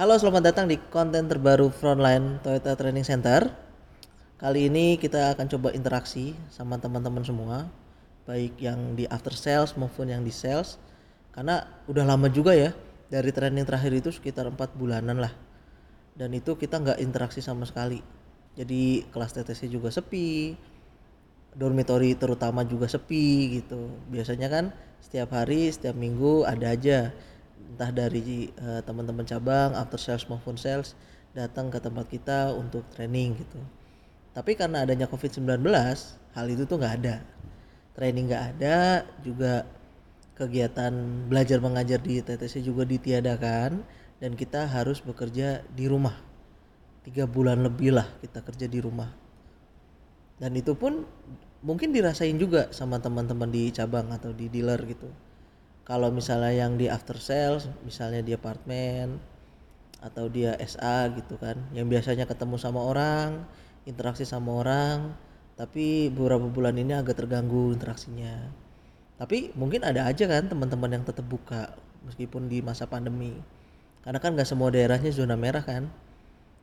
Halo, selamat datang di konten terbaru Frontline Toyota Training Center. Kali ini kita akan coba interaksi sama teman-teman semua, baik yang di after sales maupun yang di sales. Karena udah lama juga ya, dari training terakhir itu sekitar empat bulanan lah. Dan itu kita nggak interaksi sama sekali. Jadi kelas TTC juga sepi, dormitory terutama juga sepi gitu. Biasanya kan setiap hari, setiap minggu ada aja entah dari uh, teman-teman cabang after sales maupun sales datang ke tempat kita untuk training gitu. Tapi karena adanya COVID-19, hal itu tuh nggak ada. Training nggak ada, juga kegiatan belajar mengajar di TTC juga ditiadakan dan kita harus bekerja di rumah. Tiga bulan lebih lah kita kerja di rumah. Dan itu pun mungkin dirasain juga sama teman-teman di cabang atau di dealer gitu kalau misalnya yang di after sales misalnya di apartemen atau dia SA gitu kan yang biasanya ketemu sama orang interaksi sama orang tapi beberapa bulan ini agak terganggu interaksinya. Tapi mungkin ada aja kan teman-teman yang tetap buka meskipun di masa pandemi. Karena kan nggak semua daerahnya zona merah kan.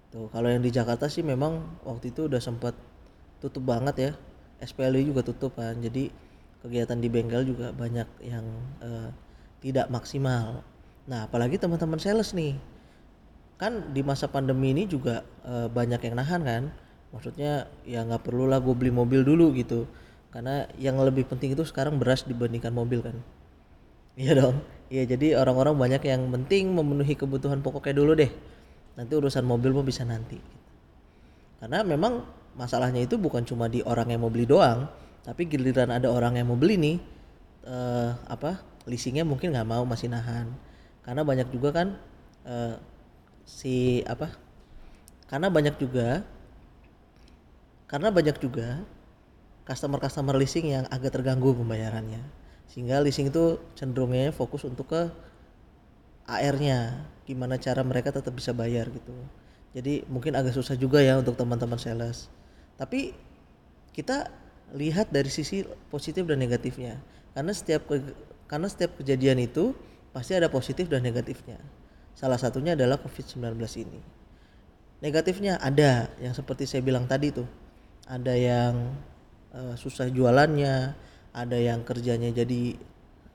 Tuh kalau yang di Jakarta sih memang waktu itu udah sempat tutup banget ya. SPLU juga tutup kan jadi kegiatan di bengkel juga banyak yang uh, tidak maksimal. Nah, apalagi teman-teman sales nih. Kan di masa pandemi ini juga uh, banyak yang nahan kan. Maksudnya ya nggak perlu lah gue beli mobil dulu gitu. Karena yang lebih penting itu sekarang beras dibandingkan mobil kan. Iya dong. Iya jadi orang-orang banyak yang penting memenuhi kebutuhan pokoknya dulu deh. Nanti urusan mobil mau bisa nanti. Karena memang masalahnya itu bukan cuma di orang yang mau beli doang, tapi giliran ada orang yang mau beli nih uh, apa leasingnya mungkin nggak mau masih nahan. Karena banyak juga kan uh, si apa karena banyak juga karena banyak juga customer-customer leasing yang agak terganggu pembayarannya. Sehingga leasing itu cenderungnya fokus untuk ke AR-nya gimana cara mereka tetap bisa bayar gitu. Jadi mungkin agak susah juga ya untuk teman-teman sales. Tapi kita lihat dari sisi positif dan negatifnya. Karena setiap ke, karena setiap kejadian itu pasti ada positif dan negatifnya. Salah satunya adalah covid-19 ini. Negatifnya ada yang seperti saya bilang tadi tuh. Ada yang uh, susah jualannya ada yang kerjanya jadi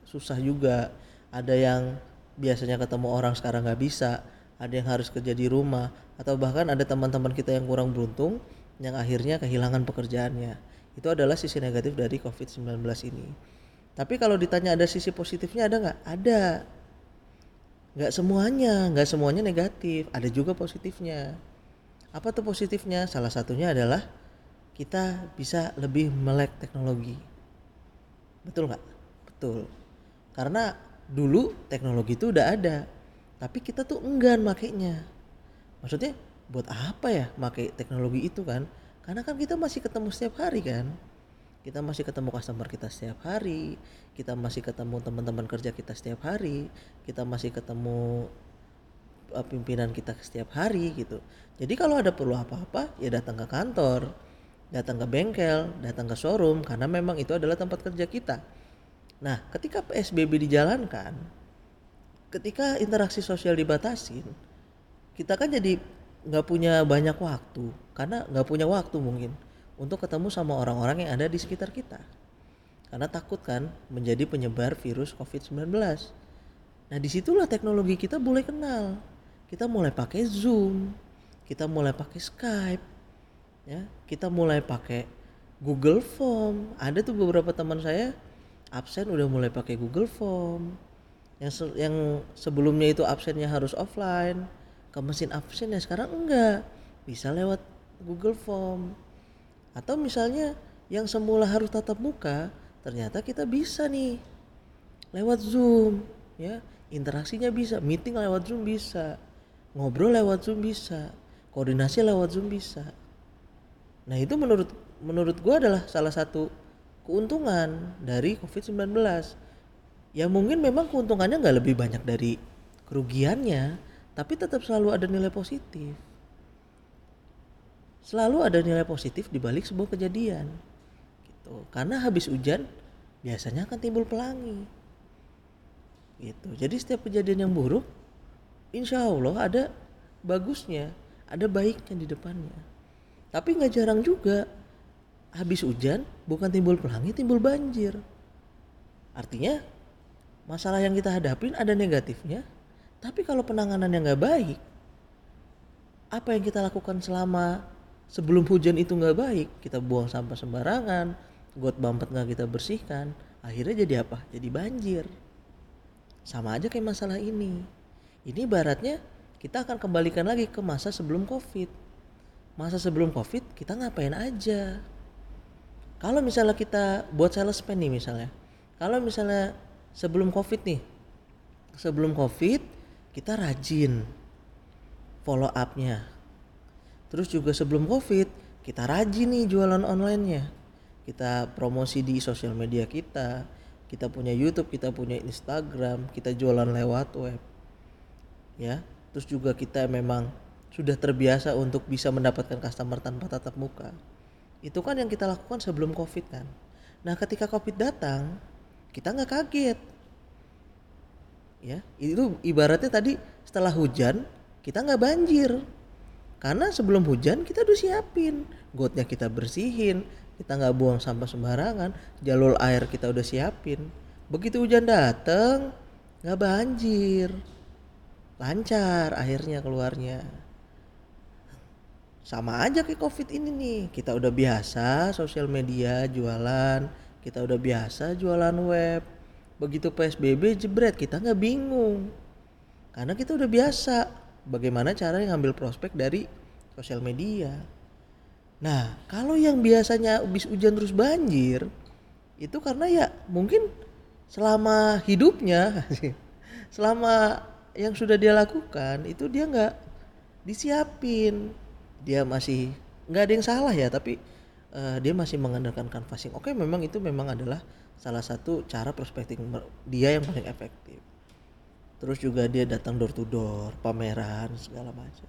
susah juga ada yang biasanya ketemu orang sekarang nggak bisa ada yang harus kerja di rumah atau bahkan ada teman-teman kita yang kurang beruntung yang akhirnya kehilangan pekerjaannya itu adalah sisi negatif dari COVID-19 ini. Tapi kalau ditanya ada sisi positifnya ada nggak? Ada. Nggak semuanya, nggak semuanya negatif. Ada juga positifnya. Apa tuh positifnya? Salah satunya adalah kita bisa lebih melek teknologi. Betul nggak? Betul. Karena dulu teknologi itu udah ada, tapi kita tuh enggan makainya. Maksudnya buat apa ya pakai teknologi itu kan? Karena kan kita masih ketemu setiap hari kan? Kita masih ketemu customer kita setiap hari kita masih ketemu teman-teman kerja kita setiap hari kita masih ketemu uh, pimpinan kita setiap hari gitu. Jadi kalau ada perlu apa-apa ya datang ke kantor datang ke bengkel datang ke showroom karena memang itu adalah tempat kerja kita. Nah ketika PSBB dijalankan ketika interaksi sosial dibatasin kita kan jadi nggak punya banyak waktu karena nggak punya waktu mungkin untuk ketemu sama orang-orang yang ada di sekitar kita. Karena takut kan menjadi penyebar virus COVID-19 nah di situlah teknologi kita mulai kenal. Kita mulai pakai Zoom kita mulai pakai Skype ya. Kita mulai pakai Google Form. Ada tuh beberapa teman saya absen udah mulai pakai Google Form. Yang se yang sebelumnya itu absennya harus offline ke mesin absen ya sekarang enggak. Bisa lewat Google Form. Atau misalnya yang semula harus tatap muka ternyata kita bisa nih lewat Zoom ya. Interaksinya bisa meeting lewat Zoom bisa ngobrol lewat Zoom bisa koordinasi lewat Zoom bisa. Nah itu menurut menurut gua adalah salah satu keuntungan dari COVID-19 ya mungkin memang keuntungannya nggak lebih banyak dari kerugiannya tapi tetap selalu ada nilai positif. Selalu ada nilai positif di balik sebuah kejadian gitu. Karena habis hujan biasanya akan timbul pelangi gitu. Jadi setiap kejadian yang buruk insya Allah ada bagusnya ada baiknya di depannya. Tapi nggak jarang juga habis hujan bukan timbul pelangi timbul banjir. Artinya masalah yang kita hadapin ada negatifnya tapi kalau penanganan yang nggak baik apa yang kita lakukan selama sebelum hujan itu nggak baik? Kita buang sampah sembarangan got bampet nggak kita bersihkan akhirnya jadi apa? Jadi banjir. Sama aja kayak masalah ini. Ini baratnya kita akan kembalikan lagi ke masa sebelum covid. Masa sebelum covid kita ngapain aja? Kalau misalnya kita buat salesman nih misalnya. Kalau misalnya sebelum covid nih sebelum covid kita rajin follow upnya. Terus juga sebelum covid kita rajin nih jualan onlinenya. Kita promosi di sosial media kita kita punya YouTube kita punya Instagram kita jualan lewat web. Ya terus juga kita memang sudah terbiasa untuk bisa mendapatkan customer tanpa tatap muka. Itu kan yang kita lakukan sebelum covid kan. Nah ketika covid datang kita nggak kaget ya itu ibaratnya tadi setelah hujan kita nggak banjir. Karena sebelum hujan kita udah siapin. Gotnya kita bersihin kita nggak buang sampah sembarangan jalur air kita udah siapin. Begitu hujan dateng nggak banjir. Lancar akhirnya keluarnya. Sama aja kayak covid ini nih. Kita udah biasa sosial media jualan. Kita udah biasa jualan web begitu psbb jebret kita nggak bingung. Karena kita udah biasa bagaimana cara ngambil prospek dari sosial media. Nah, kalau yang biasanya habis hujan terus banjir, itu karena ya mungkin selama hidupnya, selama yang sudah dia lakukan itu dia nggak disiapin, dia masih nggak ada yang salah ya, tapi uh, dia masih mengandalkan canvassing. Oke, memang itu memang adalah salah satu cara prospecting dia yang paling efektif. Terus juga dia datang door to door, pameran segala macam.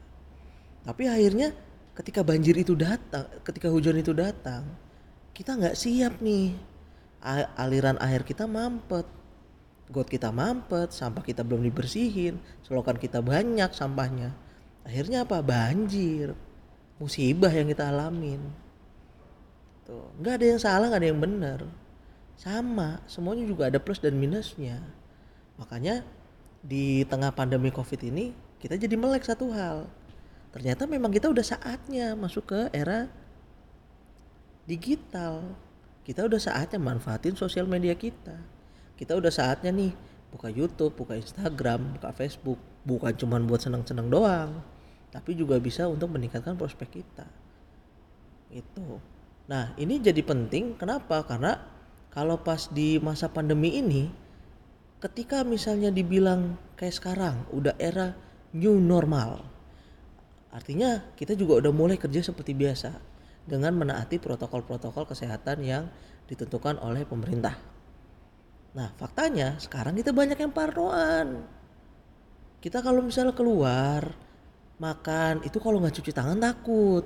Tapi akhirnya ketika banjir itu datang, ketika hujan itu datang, kita nggak siap nih. Aliran air kita mampet, got kita mampet, sampah kita belum dibersihin, selokan kita banyak sampahnya. Akhirnya apa? Banjir. Musibah yang kita alamin. Tuh, nggak ada yang salah, nggak ada yang benar. Sama, semuanya juga ada plus dan minusnya. Makanya di tengah pandemi Covid ini kita jadi melek satu hal. Ternyata memang kita udah saatnya masuk ke era digital. Kita udah saatnya manfaatin sosial media kita. Kita udah saatnya nih buka YouTube buka Instagram buka Facebook. Bukan cuma buat senang-senang doang tapi juga bisa untuk meningkatkan prospek kita. Itu. Nah ini jadi penting. Kenapa? Karena kalau pas di masa pandemi ini ketika misalnya dibilang kayak sekarang udah era new normal Artinya kita juga udah mulai kerja seperti biasa dengan menaati protokol-protokol kesehatan yang ditentukan oleh pemerintah. Nah, faktanya sekarang kita banyak yang parnoan. Kita kalau misalnya keluar makan itu kalau nggak cuci tangan takut.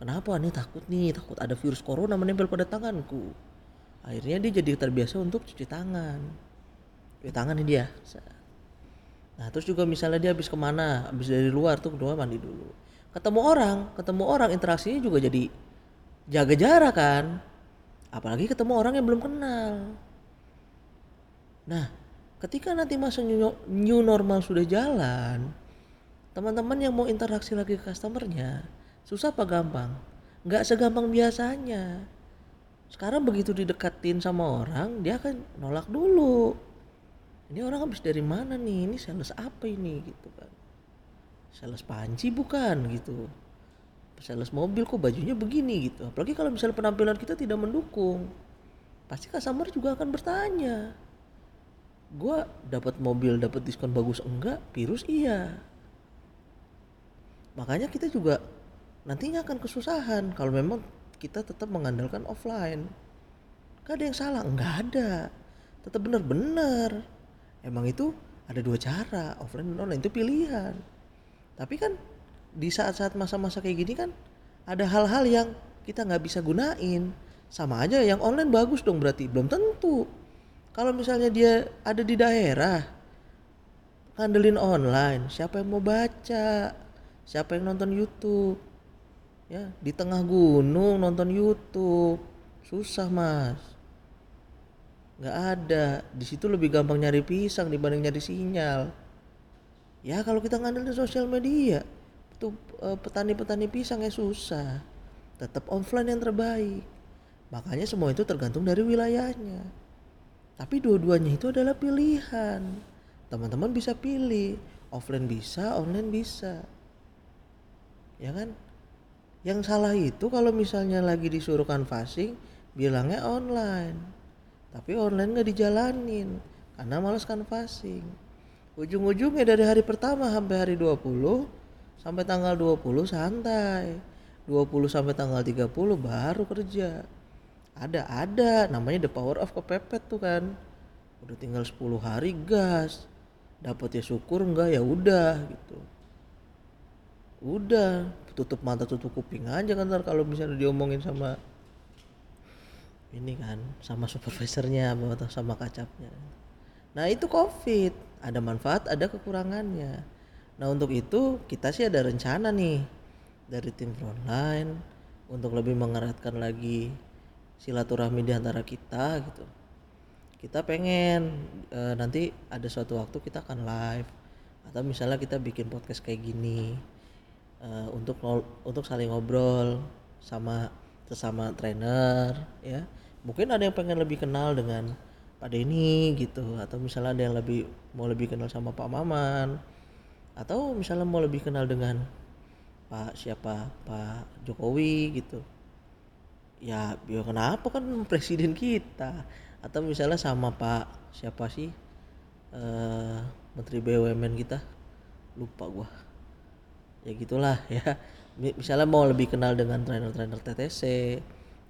Kenapa nih takut nih? Takut ada virus corona menempel pada tanganku. Akhirnya dia jadi terbiasa untuk cuci tangan. Cuci tangan ini dia. Nah terus juga misalnya dia habis ke mana, habis dari luar tuh kedua mandi dulu. Ketemu orang, ketemu orang interaksinya juga jadi jaga jarak kan. Apalagi ketemu orang yang belum kenal. Nah ketika nanti masa new normal sudah jalan, teman-teman yang mau interaksi lagi ke customernya, susah apa gampang? Nggak segampang biasanya. Sekarang begitu didekatin sama orang, dia akan nolak dulu. Ini orang habis dari mana nih? Ini sales apa ini? Gitu kan. Sales panci bukan gitu. Sales mobil kok bajunya begini gitu. Apalagi kalau misalnya penampilan kita tidak mendukung pasti customer juga akan bertanya gue dapat mobil dapat diskon bagus enggak? Virus iya. Makanya kita juga nantinya akan kesusahan kalau memang kita tetap mengandalkan offline. Gak ada yang salah enggak ada. Tetap benar-benar. Emang itu ada dua cara offline dan online itu pilihan. Tapi kan di saat-saat masa-masa kayak gini kan ada hal-hal yang kita nggak bisa gunain. Sama aja yang online bagus dong berarti belum tentu. Kalau misalnya dia ada di daerah ngandelin online siapa yang mau baca? Siapa yang nonton YouTube ya di tengah gunung nonton YouTube. Susah mas. Nggak ada. Di situ lebih gampang nyari pisang dibanding nyari sinyal. Ya kalau kita ngandelin sosial media itu eh, petani-petani pisang ya susah. Tetap offline yang terbaik. Makanya semua itu tergantung dari wilayahnya. Tapi dua-duanya itu adalah pilihan. Teman-teman bisa pilih. Offline bisa online bisa. Ya kan yang salah itu kalau misalnya lagi disuruh canvassing bilangnya online. Tapi online nggak dijalanin karena malas canvassing. Ujung-ujungnya dari hari pertama sampai hari 20 sampai tanggal 20 santai. 20 sampai tanggal 30 baru kerja. Ada ada. Namanya the power of kepepet tuh kan. Udah tinggal 10 hari gas. Dapat ya syukur enggak ya udah gitu. Udah tutup mata tutup kuping aja kan ntar kalau misalnya diomongin sama ini kan sama supervisornya atau sama kacapnya. Nah itu covid. Ada manfaat ada kekurangannya. Nah untuk itu kita sih ada rencana nih dari tim frontline untuk lebih mengeratkan lagi silaturahmi di antara kita gitu. Kita pengen e, nanti ada suatu waktu kita akan live. Atau misalnya kita bikin podcast kayak gini e, untuk untuk saling ngobrol sama sesama trainer ya. Mungkin ada yang pengen lebih kenal dengan Pak Denny gitu atau misalnya ada yang lebih mau lebih kenal sama Pak Maman atau misalnya mau lebih kenal dengan Pak siapa Pak Jokowi gitu. Ya biar kenapa kan presiden kita? Atau misalnya sama Pak siapa sih uh, Menteri BUMN kita? Lupa gua ya gitulah ya. Misalnya mau lebih kenal dengan trainer-trainer TTC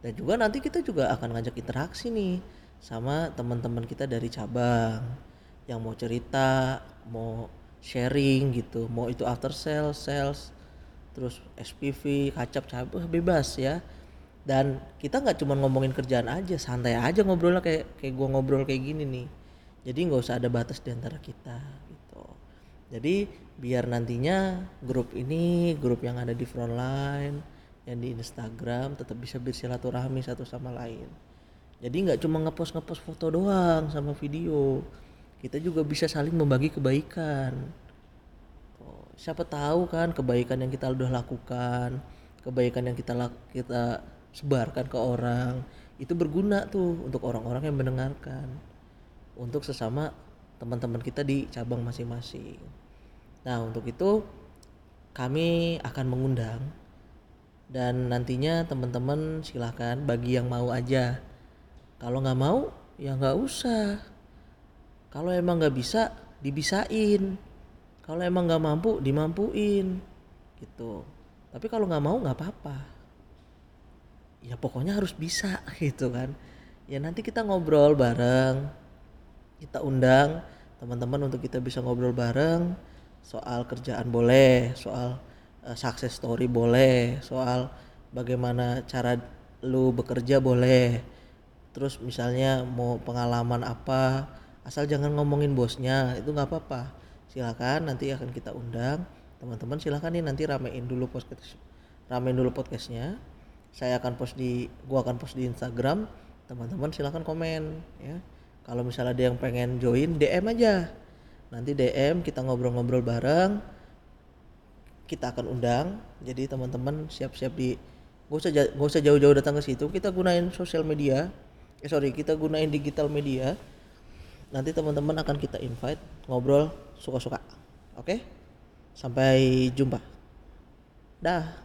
dan juga nanti kita juga akan ngajak interaksi nih sama teman-teman kita dari cabang yang mau cerita mau sharing gitu mau itu after sales sales terus SPV kacap cabang bebas ya. Dan kita nggak cuma ngomongin kerjaan aja santai aja ngobrolnya kayak kayak gua ngobrol kayak gini nih. Jadi nggak usah ada batas di antara kita jadi biar nantinya grup ini grup yang ada di frontline yang di Instagram tetap bisa bersilaturahmi satu sama lain. Jadi nggak cuma ngepost ngepost foto doang sama video. Kita juga bisa saling membagi kebaikan. Siapa tahu kan kebaikan yang kita udah lakukan kebaikan yang kita kita sebarkan ke orang itu berguna tuh untuk orang-orang yang mendengarkan. Untuk sesama teman-teman kita di cabang masing-masing. Nah untuk itu kami akan mengundang dan nantinya teman-teman silahkan bagi yang mau aja. Kalau nggak mau ya nggak usah. Kalau emang nggak bisa dibisain. Kalau emang nggak mampu dimampuin gitu. Tapi kalau nggak mau nggak apa-apa. Ya pokoknya harus bisa gitu kan. Ya nanti kita ngobrol bareng kita undang teman-teman untuk kita bisa ngobrol bareng. Soal kerjaan boleh soal uh, success story boleh soal bagaimana cara lu bekerja boleh. Terus misalnya mau pengalaman apa asal jangan ngomongin bosnya itu nggak apa-apa. Silakan nanti akan kita undang. Teman-teman silakan nih nanti ramein dulu podcast ramein dulu podcastnya. Saya akan post di gua akan post di Instagram. Teman-teman silakan komen ya kalau misalnya ada yang pengen join DM aja. Nanti DM kita ngobrol-ngobrol bareng. Kita akan undang. Jadi teman-teman siap-siap di gak usah gak usah jauh-jauh datang ke situ. Kita gunain sosial media. Eh sorry kita gunain digital media. Nanti teman-teman akan kita invite ngobrol suka-suka. Oke? Sampai jumpa. Dah